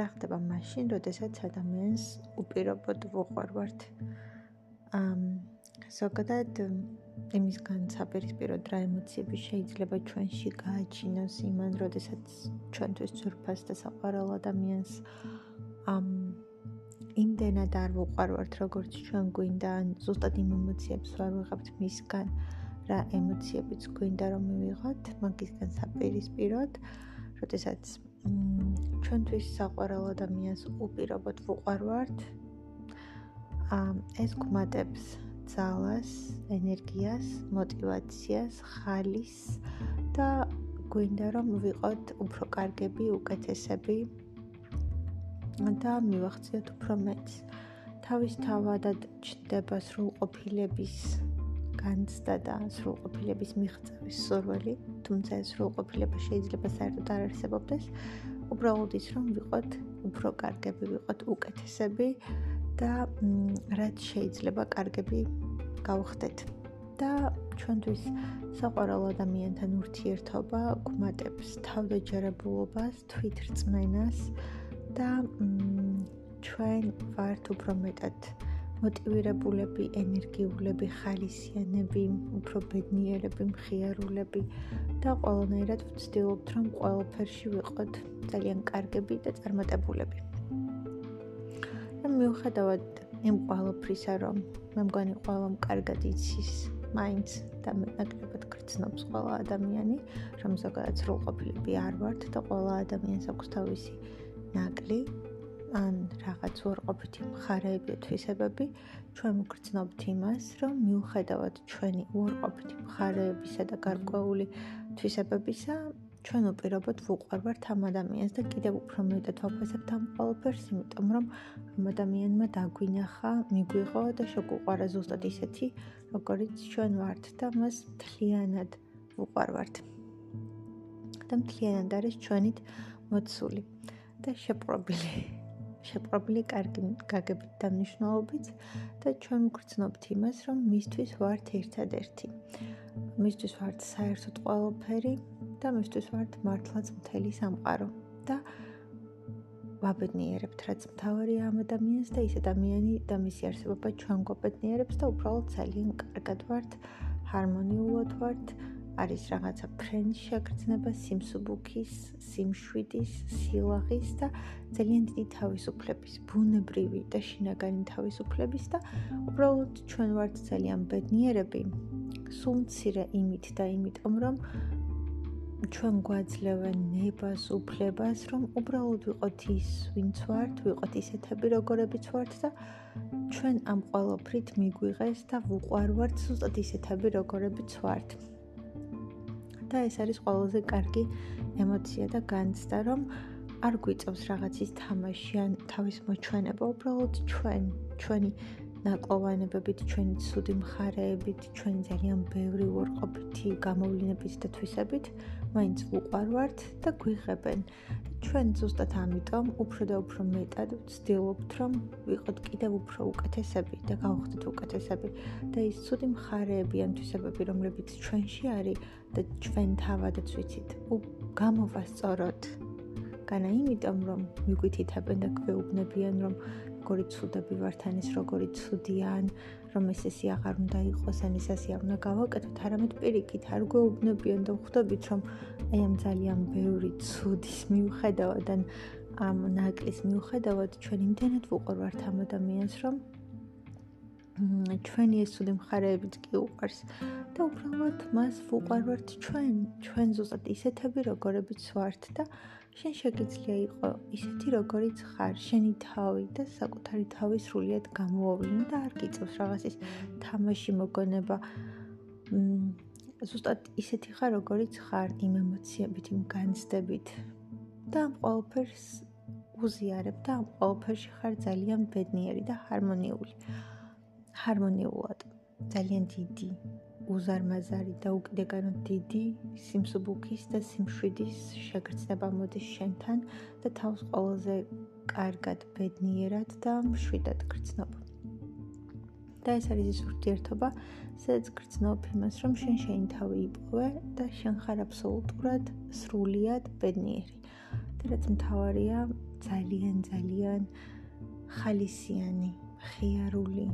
რა ხდება მაშინ, როდესაც ადამიანს უპირობოდ ვუყვარვართ? ამ ზოგადად იმისგან საპირისპიროდ რა ემოციები შეიძლება ჩვენში გააჩინოს იმან, როდესაც ჩვენთვის ძვირფას და საყვარელ ადამიანს ამ იმდენად არ ვუყვარვართ, როგორც ჩვენ გვინდა, ან ზუსტად იმ ემოციებს ვარ ვიღებთ მისგან, რა ემოციებიც გვინდა რომ მივიღოთ, მაგისგან საპირისპიროდ, როდესაც ჩვენთვის საყვარელ ადამიანს უპირობოდ ვუყვარვართ. ეს გვმატებს ძალას, ენერგიას, мотиваციას, ხალისს და გვინდა რომ ვიყოთ უფრო კარგები, უკეთესები და მივახციოთ უფრო მეტს. თავისთავად ჩნდება სრულყოფილების განცდა და სრულყოფილების მიღწევის სურვილი, თუმცა ეს სრულყოფილება შეიძლება საერთოდ არ არსებობდეს. უბრალოდ ის რომ ვიყოთ უფრო კარგები, ვიყოთ უკეთესები და რაც შეიძლება კარგები გავხდეთ. და ჩვენთვის საყვარელ ადამიანთან ურთიერთობა გვმატებს თავდაჯერებულობას, თვითრწმენას და ჩვენ ვართ უფრო მეტად მოტივირებულები, ენერგიულები, ხალისიანები, უფრო ბედნიერები, მხიარულები და ყველანაირად ვცდილობთ, რომ ყველაფერში ვიყოთ ძალიან კარგები და წარმატებულები. და მიუხედავად იმ ყველაფრისა, რომ მე მგონი ყველამ კარგად იცის მაინც და ნაკლებად გრძნობს ყველა ადამიანი, რომ ზოგადად სრულყოფილები არ ვართ და ყველა ადამიანს აქვს თავისი ნაკლი ან რაღაც უარყოფითი მხარეები თვისებები ჩვენ მგრძნობთ იმას რომ მიუხედავად ჩვენი უარყოფითი მხარეებისა და გარკვეული თვისებებისა ჩვენ უპირობოდ ვუყვარვართ ამ ადამიანს და კიდევ უფრო მეტად ვაფასებთ ამ ყველაფერს იმიტომ რომ ამ ადამიანმა დაგვინახა მიგვიღო და შეგვუყარა ზუსტად ისეთი როგორიც ჩვენ ვართ და მას მთლიანად ვუყვარვართ და მთლიანად არის ჩვენით მოცული და შეპყრობილი. შეპყრობილი კარგი გაგებით და მნიშვნელობით და ჩვენ ვგრძნობთ იმას, რომ მისთვის ვართ ერთადერთი. მისთვის ვართ საერთოდ ყველაფერი და მისთვის ვართ მართლაც მთელი სამყარო და ვაბედნიერებთ რაც მთავარია ამ ადამიანს და ის ადამიანი და მისი არსებობა ჩვენ გვაბედნიერებს და უბრალოდ ძალიან კარგად ვართ, ჰარმონიულად ვართ. არის რაღაცა ფრენის შეგრძნება, სიმსუბუქის, სიმშვიდის, სილაღის და ძალიან დიდი თავისუფლების, ბუნებრივი და შინაგანი თავისუფლების და უბრალოდ ჩვენ ვართ ძალიან ბედნიერები. სულ მცირე იმით და იმიტომ რომ ჩვენ გვაძლევენ ნებას, უფლებას, რომ უბრალოდ ვიყოთ ის, ვინც ვართ, ვიყოთ ისეთები, როგორებიც ვართ და ჩვენ ამ ყოველფრით მიგვიღეს და ვუყვარვართ ზუსტად ისეთები, როგორებიც ვართ. და ეს არის ყველაზე კარგი ემოცია და განცდა, რომ არ გვიწევს რაღაცის თამაში ან თავის მოჩვენება, უბრალოდ ჩვენ, ჩვენი ნაკლოვანებებით, ჩვენი ცუდი მხარეებით, ჩვენი ძალიან ბევრი უარყოფითი გამოვლინებით და თვისებით, მაინც უყარვართ და გვიღებენ. ჩვენ ზუსტად ამიტომ უფრო და უფრო მეტად ვცდილობთ, რომ ვიყოთ კიდევ უფრო უკეთესები და გავხდეთ უკეთესები და ის ცუდი მხარეები ან თვისებები, რომლებიც ჩვენში არის და ჩვენ თავადაც ვიცით, გამოვასწოროთ. განა იმიტომ, რომ მიგვითითებენ და გვეუბნებიან, რომ როგორი ცუდები ვართ ან ის როგორი ცუდიან, რომ ეს ესე აღარ უნდა იყოს, ან ეს ასე არ უნდა გავაკეთოთ, არამედ პირიქით არ გვეუბნებიან და ხვდებით, რომ აი ამ ძალიან ბევრი ცუდის მიუხედავად ან ამ ნაკლის მიუხედავად ჩვენ იმდენად ვუყურვართ ამ ადამიანს, რომ ჩვენი ეს ცუდი მხარეებიც კი უყარს და უბრალოდ მას ვუყარვართ ჩვენ, ჩვენ ზუსტად ისეთები, როგორებიც ვართ და შენ შეგიძლია იყო ისეთი როგორიც ხარ, შენი თავი და საკუთარი თავი სრულიად გამოავლინო და არ გიწევს რაღაცის თამაში მოგონება. ზუსტად ისეთი ხარ, როგორიც ხარ, იმ ემოციებით, იმ განცდებით და ამ ყველაფერს უზიარებ და ამ ყველაფერში ხარ ძალიან ბედნიერი და ჰარმონიული. ჰარმონიულად, ძალიან დიდი უზარმაზარი და უკიდეგანო დიდი სიმსუბუქის და სიმშვიდის შეგრძნება მოდის შენთან და თავს ყველაზე კარგად ბედნიერად და მშვიდად გრძნობ. და ეს არის ის ურთიერთობა, სადაც გრძნობ იმას, რომ შენ შენი თავი იპოვე და შენ ხარ აბსოლუტურად სრულიად ბედნიერი. და რაც მთავარია, ძალიან ძალიან ხალისიანი მხიარული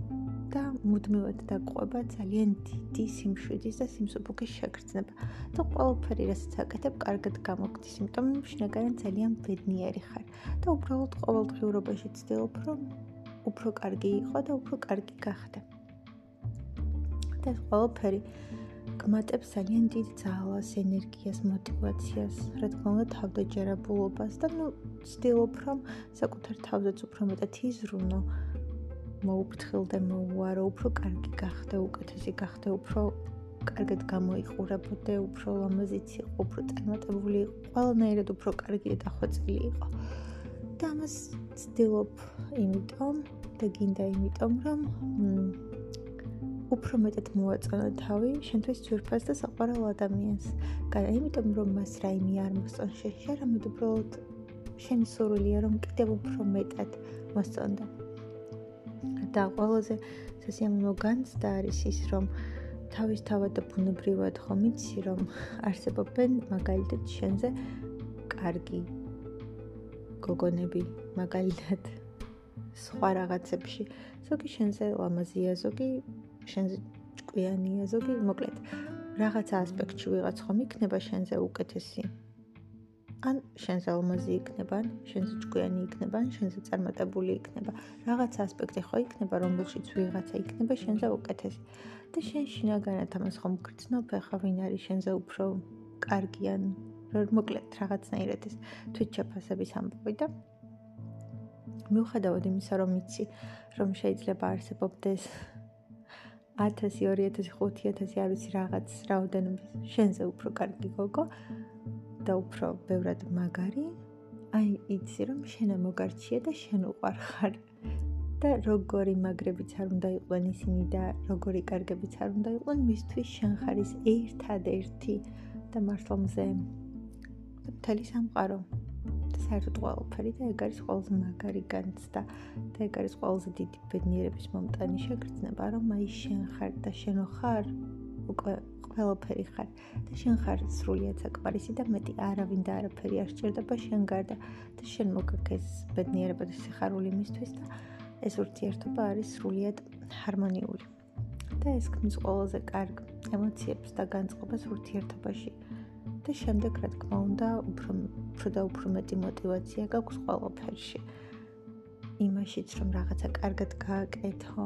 და მუდმივად დაგყვება ძალიან დიდი სიმშვიდის და სიმსუბუქის შეგრძნება და ყველაფერი რასაც აკეთებ, კარგად გამოგდის, იმიტომ შინაგარად ძალიან ბედნიერი ხარ და უბრალოდ ყოველდღიურობაში ცდილობ, რომ უფრო კარგი იყო და უფრო კარგი გახდე. და ეს ყველაფერი გმატებს ძალიან დიდ ძალას, ენერგიას, мотиваციას, რა თქმა უნდა, თავდაჯერებულობას და ნუ ცდილობ, რომ საკუთარ თავზეც უფრო მეტად იზრუნო. მოუფრთხილდე, მოუარო, უფრო კარგი გახდე, უკეთესი გახდე, უფრო კარგად გამოიყურებოდე, უფრო ლამაზიც იყო, უფრო წარმატებული ყველანაირად უფრო კარგი და დახვეწილი იყო. და ამას ცდილობ, იმიტომ და გინდა იმიტომ, რომ უფრო მეტად მოაწონა თავი შენთვის ძვირფას და საყვარელ ადამიანს. განა, იმიტომ რომ მას რაიმე არ მოსწონ შეშა, რამე უბრალოდ შენი სურვილია რომ კიდევ უფრო მეტად მოსწონდა. და ყველაზე სასიამოვნო განცდა არის ის, რომ თავისთავად და ბუნებრივად ხომ იცი, რომ არსებობენ მაგალითად შენზე კარგი გოგონები, მაგალითად სხვა რაღაცებში. ზოგი შენზე ლამაზია, ზოგი შენზე ჭკვიანია, ზოგი მოკლედ რაღაცა ასპექტში ვიღაც ხომ იქნება შენზე უკეთესი. ან შენზე ალმაზი იქნება, ან შენზე ჭკვიანი იქნება, ან შენზე წარმატებული იქნება. რაღაც ასპექტი ხო იქნება, რომელშიც ვიღაცა იქნება შენზე უკეთესი. და შენ შინაგანად ამას ხომ გრძნობ, ახლა ვინ არის შენზე უფრო კარგი ან მოკლედ რაღაცნაირად ეს თვითჩაფასების ამბავი და მიუხედავად იმისა, რომ იცი, რომ შეიძლება არსებობდეს 1000, 2000, 5000, არ ვიცი რაღაც რაოდენობის შენზე უფრო კარგი გოგო, და უფრო ბევრად მაგარი, აი იცი რომ შენ მოგარჩია და შენ უყარ ხარ. და როგორი მაგრებიც არ უნდა იყვნენ ისინი და როგორი კარგებიც არ უნდა იყვნენ, მისთვის შენ ხარ ის ერთადერთი და მართლა მზე. და მთელი სამყარო. და საერთოდ ყველაფერი და ეგ არის ყველაზე მაგარი განცდა და ეგ არის ყველაზე დიდი ბედნიერების მომტანი შეგრძნება, რომ აი შენ ხარ და შენ ხარ უკვე ყველაფერი ხარ. და შენ ხარ სრულიად საკმარისი და მეტი არავინ და არაფერი არ სჭირდება შენ გარდა. და შენ მოგაქეს ბედნიერება და სიხარული მისთვის და ეს ურთიერთობა არის სრულიად ჰარმონიული. და ეს ქმნის ყველაზე კარგ ემოციებს და განწყობას ურთიერთობაში. და შემდეგ რა თქმა უნდა უფრო უფრო და უფრო მეტი мотиваცია გაქვს ყველაფერში. იმაშიც რომ რაღაცა კარგად გააკეთო.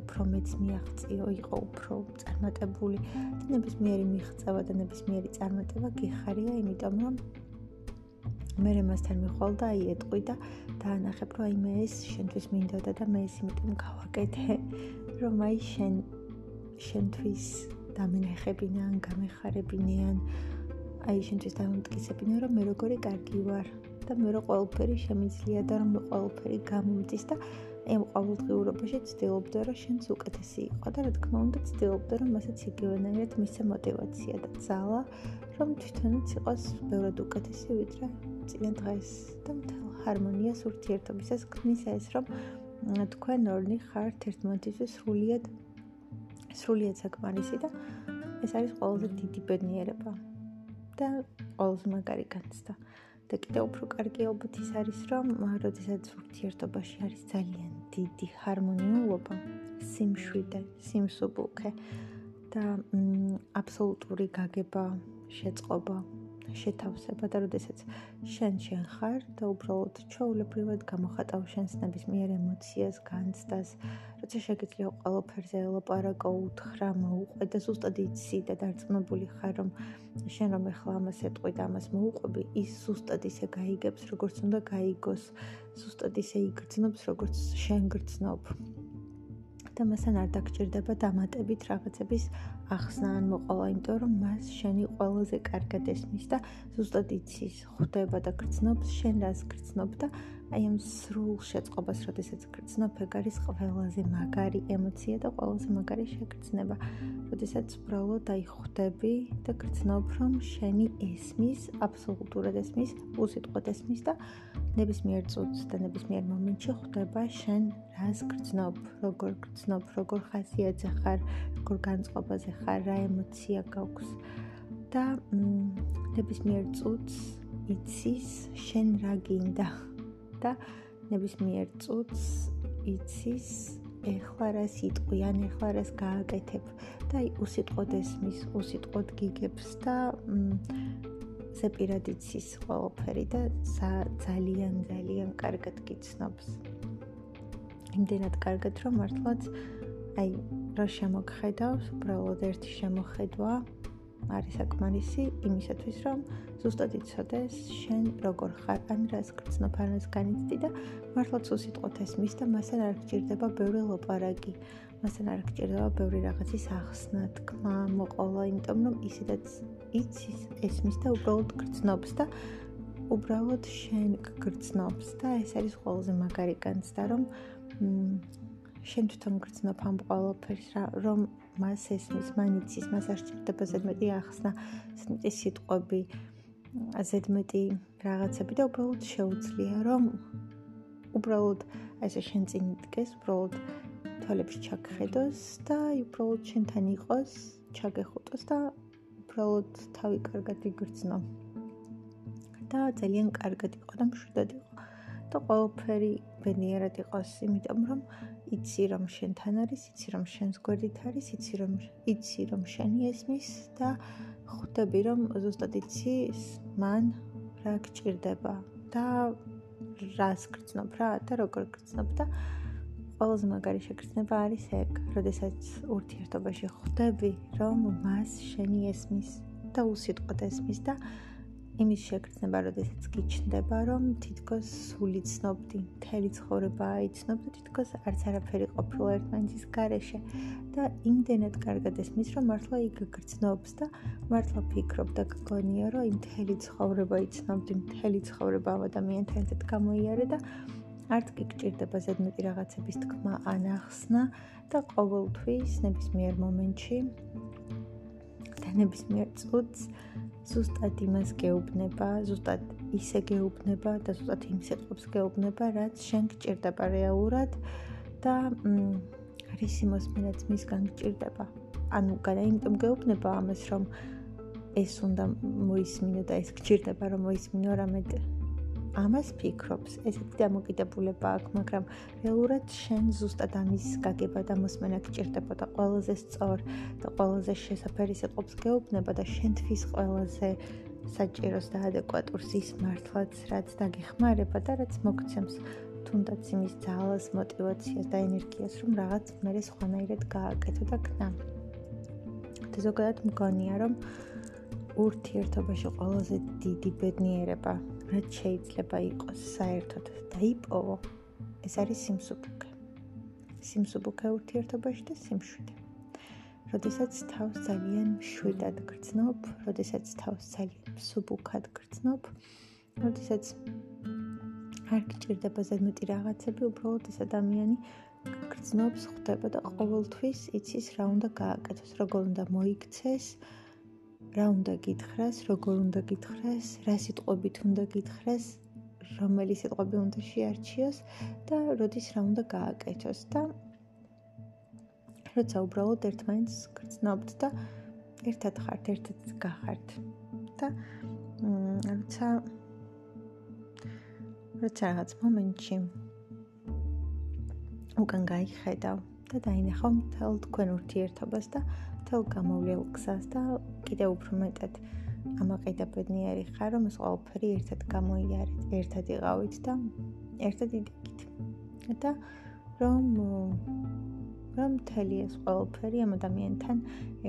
უფრო მეც მიაღწიო, იყო უფრო წარმატებული. და ნებისმიერი მიღწევა და ნებისმიერი წარმატება გიხარია, იმიტომ რომ მე რემასთან მიხვალ და აი ეტყვი და დაანახებ, რომ აი მე ეს შენთვის მინდოდა და მე ეს იმიტომ გავაკეთე, რომ აი შენ შენთვის დამენახებინან, გამეხარებინიან, აი შენთვის დამტკიცებინან, რომ მე როგორი კარგი ვარ და მე რო ყველაფერი შემიძლია და რომ ყველაფერი გამომდის და იმ ყოველდღიურობაში ცდილობდა, რომ შენც უკეთესი იყო და რა თქმა უნდა ცდილობდა, რომ მასაც იგივენაირად მისცა мотиваცია და ძალა, რომ თვითონაც იყოს ბევრად უკეთესი ვიდრე წინა დღეს და მთელ ჰარმონიას ურთიერთობისას ქმნის ეს, რომ თქვენ ორნი ხართ ერთმანეთისთვის სრულიად სრულიად საკმარისი და ეს არის ყველაზე დიდი ბედნიერება და ყველაზე მაგარი განცდა. და კიდევ უფრო კარგი ალბათ ის არის, რომ როდესაც ურთიერთობაში არის ძალიან დიდი ჰარმონიულობა, სიმშვიდე, სიმსუბუქე და აბსოლუტური გაგება, შეწყობა შეთავსება და როდესაც შენ შენ ხარ და უბრალოდ ჩაულებრივად გამოხატავ შენს ნებისმიერ ემოციას, განცდას, როცა შეგიძლია ყველაფერზე ელაპარაკო, უთხრა, მოუყვე და ზუსტად იცი და დარწმუნებული ხარ, რომ შენ რომ ეხლა ამას ეტყვი და ამას მოუყვები, ის ზუსტად ისე გაიგებს, როგორც უნდა გაიგოს, ზუსტად ისე იგრძნობს, როგორც შენ გრძნობ. და მასთან არ დაგჭირდება დამატებით რაღაცების ახსნა ან მოყოლა, იმიტომ რომ მას შენი ყველაზე კარგად ესმის და ზუსტად იცის, ხვდება და გრძნობს შენ რას გრძნობ და აი ამ სრულ შეწყობას, როდესაც გრძნობ, ეგ არის ყველაზე მაგარი ემოცია და ყველაზე მაგარი შეგრძნება. როდესაც უბრალოდ აი ხვდები და გრძნობ, რომ შენი ესმის, აბსოლუტურად ესმის, უსიტყვოდ ესმის და ნებისმიერ წუთს და ნებისმიერ მომენტში ხვდება შენ რას გრძნობ, როგორ გრძნობ, როგორ ხასიათზე ხარ, როგორ განწყობაზე ხარ, რა ემოცია გაქვს? და ნებისმიერ წუთს იცის შენ რა გინდა. და ნებისმიერ წუთს იცის ეხლა რა სიტყვი ან ეხლა რას გააკეთებ. და უსიტყვოდ ესმის, უსიტყვოდ გიგებს და ზეპირად იცის ყველაფერი და ძალიან ძალიან კარგად გიცნობს. იმდენად კარგად რომ მართლაც აი რა შემოგხედავს, უბრალოდ ერთი შემოხედვა არის საკმარისი იმისათვის, რომ ზუსტად იცოდეს შენ როგორ ხარ, ან რას გრძნობ, ან რას განიცდი და მართლაც უსიტყვოდ ესმის და მასთან არ გჭირდება ბევრი ლოპარაკი. მასთან არ გჭირდება ბევრი რაღაცის ახსნა, თქმა, მოყოლა, იმიტომ რომ ისედაც იცის ესმის და უბრალოდ გრძნობს და უბრალოდ შენ გრძნობს და ეს არის ყველაზე მაგარი განცდა, რომ შენ თვითონ გრძნობ ამ ყველაფერს, რომ მას ესმის, მანიცის, მას არ სჭირდება ზედმეტი ახსნა, ზედმეტი სიტყვები, ზედმეტი რაღაცები და უბრალოდ შეუძლია რომ უბრალოდ ესე შენ წინ იდგეს, უბრალოდ თვალებს ჩაგხედოს და უბრალოდ შენთან იყოს, ჩაგეხუტოს და უბრალოდ თავი კარგად იგრძნო. და ძალიან კარგად იყო და მშვიდად იყო. და ყველაფერი ბედნიერად იყოს, იმიტომ რომ იცი რომ შენთან არის, იცი რომ შენს გვერდით არის, იცი რომ იცი რომ შენი ესმის და ხვდები რომ ზუსტად იცი მან რა გჭირდება და რას გრძნობ რა და როგორ გრძნობ და ყველაზე მაგარი შეგრძნება არის ეგ, როდესაც ურთიერთობაში ხვდები რომ მას შენი ესმის და უსიტყვოდ ესმის და იმის შეგრძნება, როდესაც გიჩნდება, რომ თითქოს სული ცნობდი, მთელი ცხოვრება აიცნობ და თითქოს არც არაფერი ყოფილა ერთმანეთის გარეშე და იმდენად კარგად ესმის, რომ მართლა იქ გრძნობს და მართლა ფიქრობ და გგონია, რომ იმ მთელი ცხოვრება იცნობდი, მთელი ცხოვრება ამ ადამიანთან ერთად გამოიარე და არც კი გჭირდება ზედმეტი რაღაცების თქმა ან ახსნა და ყოველთვის ნებისმიერ მომენტში და ნებისმიერ წუთს ზუსტად იმას გეუბნება, ზუსტად ისე გეუბნება და ზუსტად იმ სიტყვებს გეუბნება, რაც შენ გჭირდება რეალურად და რისი მოსმენაც მისგან გჭირდება. ანუ განა იმიტომ გეუბნება ამას, რომ ეს უნდა მოისმინო და ეს გჭირდება რომ მოისმინო რამედ ამას ფიქრობს. ესეთი დამოკიდებულება აქვს, მაგრამ რეალურად შენ ზუსტად ამის გაგება და მოსმენა გჭირდება და ყველაზე სწორ და ყველაზე შესაფერი სიტყვებს გეუბნება და შენთვის ყველაზე საჭიროს და ადეკვატურს ის მართლაც რაც დაგეხმარება და რაც მოგცემს თუნდაც იმის ძალას, мотиваციას და ენერგიას, რომ რაღაც მერე სხვანაირად გააკეთო და გნა. და ზოგადად მგონია, რომ ურთიერთობაში ყველაზე დიდი ბედნიერება რაც შეიძლება იყოს საერთოდ დაიპოვო ეს არის სიმსუბუქე. სიმსუბუქე ურთიერთობაში და სიმშვიდე. როდესაც თავს ძალიან მშვიდად გრძნობ როდესაც თავს ძალიან მსუბუქად გრძნობ როდესაც არ გჭირდება ზედმეტი რაღაცები უბრალოდ ეს ადამიანი გრძნობს ხვდება და ყოველთვის იცის რა უნდა გააკეთოს როგორ უნდა მოიქცეს რა უნდა გითხრას, როგორ უნდა გითხრას, რა სიტყვებით უნდა გითხრას, რომელი სიტყვები უნდა შეარჩიოს და როდის რა უნდა გააკეთოს და როცა უბრალოდ ერთმანეთს გრძნობთ და ერთად ხართ, ერთად გახართ და როცა როცა რაღაც მომენტში უკან გაიხედავ და დაინახავ მთელ თქვენ ურთიერთობას და მთელ გამოვლელ გზას და კიდევ უფრო მეტად ამაყიდაბედნიერი ხარ, რომ ეს ყველაფერი ერთად გამოიარეთ, ერთად იყავით და ერთად იდეკით. და რომ რომ მთელი ეს ყველაფერი ამ ადამიანთან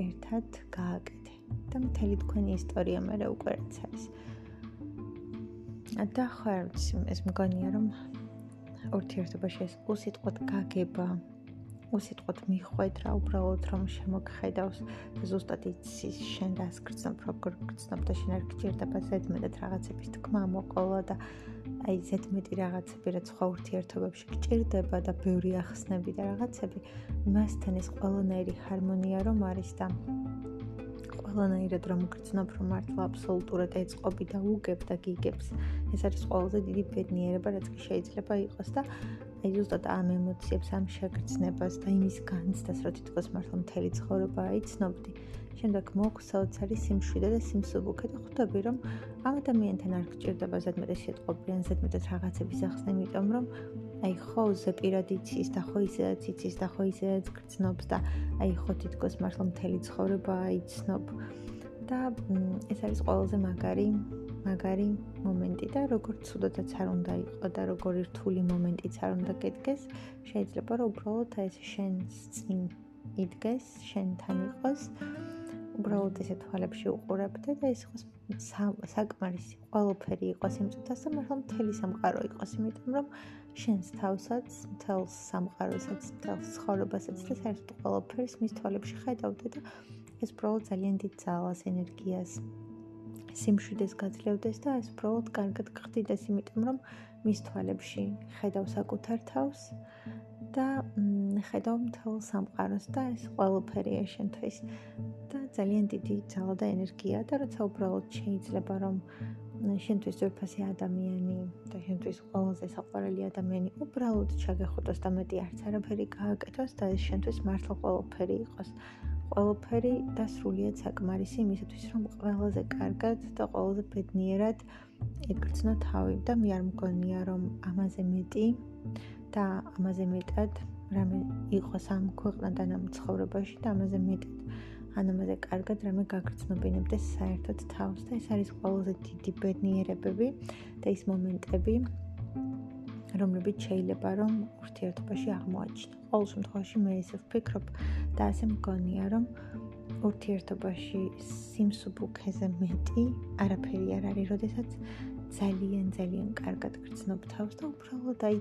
ერთად გააკეთე და მთელი თქვენი ისტორია მე უკვე რაც არის. და ხო ეს მგონია რომ ურთიერთობაში ეს უსიტყვოდ გაგება უსიტყვოდ მიხვედრა უბრალოდ რომ შემოგხედავს. და ზუსტად იცის შენ რას გრძნობ როგორ გრძნობ და შენ არ გჭირდება ზედმეტად რაღაცების თქმა მოყოლა და აი ზედმეტი რაღაცები რაც სხვა ურთიერთობებში გჭირდება და ბევრი ახსნები და რაღაცები მასთან ეს ყველანაირი ჰარმონია რომ არის და ყველანაირად რომ გრძნობ რომ მართლა აბსოლუტურად ეწყობი და უგებ და გიგებს. ეს არის ყველაზე დიდი ბედნიერება რაც კი შეიძლება იყოს და აი ზუსტად ამ ემოციებს, ამ შეგრძნებას და იმის განცდას, რომ თითქოს მართლა მთელი ცხოვრება აიცნობდი, შემდეგ მოქვს საოცარი სიმშვიდე და სიმსუბუქე და ხვდები რომ ამ ადამიანთან არ გჭირდება ზედმეტი სიტყვები ან ზედმეტი რაღაცების ახსნა, იმიტომ რომ აი ხო ზე პირადი იცის და ხო ისედაც იცის და ხო ისედაც გრძნობს და აი ხო თითქოს მართლა მთელი ცხოვრება იცნობ და ეს არის ყველაზე მაგარი მაგარი მომენტი და როგორც ცუდათაც არ უნდა იყო და როგორი რთული მომენტიც არ უნდა გედგეს, შეიძლება რომ უბრალოდ ეს შენ წინ იდგეს, შენთან იყოს. უბრალოდ ესე თვალებში უყურებდე და ეს იყოს საკმარისი. ყველაფერი იყოს იმ წუთას და მართლა მთელი სამყარო იყოს, იმიტომ რომ შენს თავსაც, მთელს სამყაროსაც, მთელს ცხოვრებასაც და საერთოდ ყველაფერს მის თვალებში ხედავდე და ეს უბრალოდ ძალიან დიდ ძალას, ენერგიას სიმშვიდეს გაძლევდეს და ეს უბრალოდ კარგად გხდიდეს, იმიტომ რომ მის თვალებში ხედავ საკუთარ თავს და ხედავ მთელ სამყაროს და ეს ყველაფერია შენთვის და ძალიან დიდი ძალა და ენერგია და როცა უბრალოდ შეიძლება რომ შენთვის ძვირფასი ადამიანი და შენთვის ყველაზე საყვარელი ადამიანი უბრალოდ ჩაგეხუტოს და მეტი არც არაფერი გააკეთოს და ეს შენთვის მართლა ყველაფერი იყოს. ყველაფერი და სრულიად საკმარისი იმისათვის, რომ ყველაზე კარგად და ყველაზე ბედნიერად ეკრძნო თავი და მე არ მგონია, რომ ამაზე მეტი და ამაზე მეტად რამე იყოს ამ ქვეყნიდან ამ ცხოვრებაში და ამაზე მეტად ან ამაზე კარგად რამე გაგრძნობინებდეს საერთოდ თავს. და ეს არის ყველაზე დიდი ბედნიერებები და ის მომენტები რომლებიც შეიძლება რომ ურთიერთობაში აღმოაჩინო. ყოველ შემთხვევაში მე ისე ვფიქრობ და ასე მგონია რომ ურთიერთობაში სიმსუბუქეზე მეტი არაფერი არ არის, როდესაც ძალიან ძალიან კარგად გრძნობ თავს და უბრალოდ აი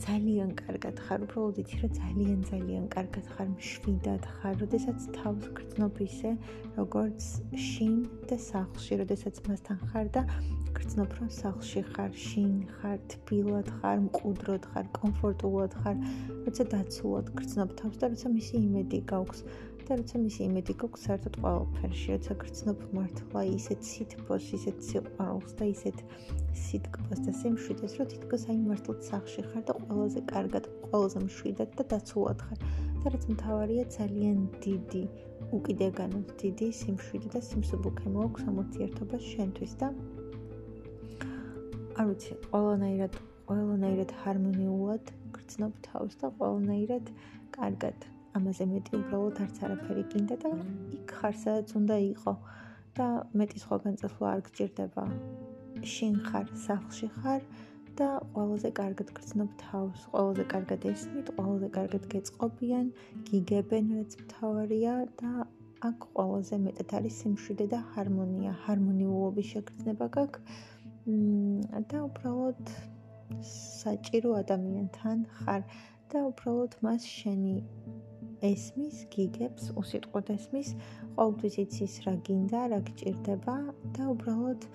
ძალიან კარგად ხარ, უბრალოდ იცი რომ ძალიან ძალიან კარგად ხარ, მშვიდად ხარ, როდესაც თავს გრძნობ ისე, როგორც შინ და სახლში, როდესაც მასთან ხარ და გრძნობ რომ სახლში ხარ, შინ ხარ, თბილად ხარ, მყუდროდ ხარ, კომფორტულად ხარ, როცა დაცულად გრძნობ თავს და როცა მისი იმედი გაქვს. და როცა მისი იმედი გაქვს საერთოდ ყველაფერში, როცა გრძნობ მართლა ისეთ სითბოს, ისეთ სიყვარულს და ისეთ სიტყვას და სიმშვიდეს, რომ თითქოს აი მართლა სახში ხარ და ყველაზე კარგად, ყველაზე მშვიდად და დაცულად ხარ. და რაც მთავარია, ძალიან დიდი, უკიდეგანად დიდი სიმშვიდე და სიმსუბუქე მოაქვს ამ ურთიერთობას შენთვის და არ ვიცი, ყველანაირად, ყველანაირად ჰარმონიულად გრძნობ თავს და ყველანაირად კარგად ამაზე მეტი უბრალოდ არც არაფერი გინდა და იქ ხარ სადაც უნდა იყო. და მეტი სხვაგან წასვლა არ გჭირდება. შინ ხარ სახლში ხარ და ყველაზე კარგად გრძნობ თავს. ყველაზე კარგად ესმით ყველაზე კარგად გეწყობიან გიგებენ რაც მთავარია და აქ ყველაზე მეტად არის სიმშვიდე და ჰარმონია. ჰარმონიულობის შეგრძნება გაქვს. და უბრალოდ საჭირო ადამიანთან ხარ და უბრალოდ მას შენი ესმის, გიგებს, უსიტყვოდ ესმის, ყოველთვის იცის რა გინდა, რა გჭირდება და უბრალოდ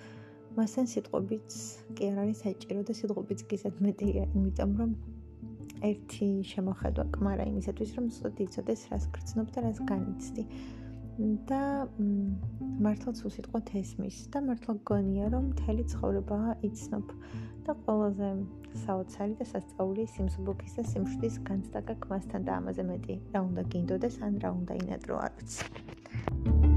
მასთან სიტყვებიც კი არ არის საჭირო და სიტყვებიც გიზად მეტია, იმიტომ რომ ერთი შემოხედვა კმარა იმისათვის, რომ სწორად იცოდეს, რას გრძნობ და რას განიცდი. და მართლაც უსიტყვოდ ესმის და მართლა გონია, რომ მთელი ცხოვრება იცნობ და ყველაზე საოცარი და სასწაული სიმსუბუქის და სიმშვიდის განცდა გაქვს მასთან და ამაზე მეტი რა უნდა გინდოდეს ან რა უნდა ინატრო არ ვიცი.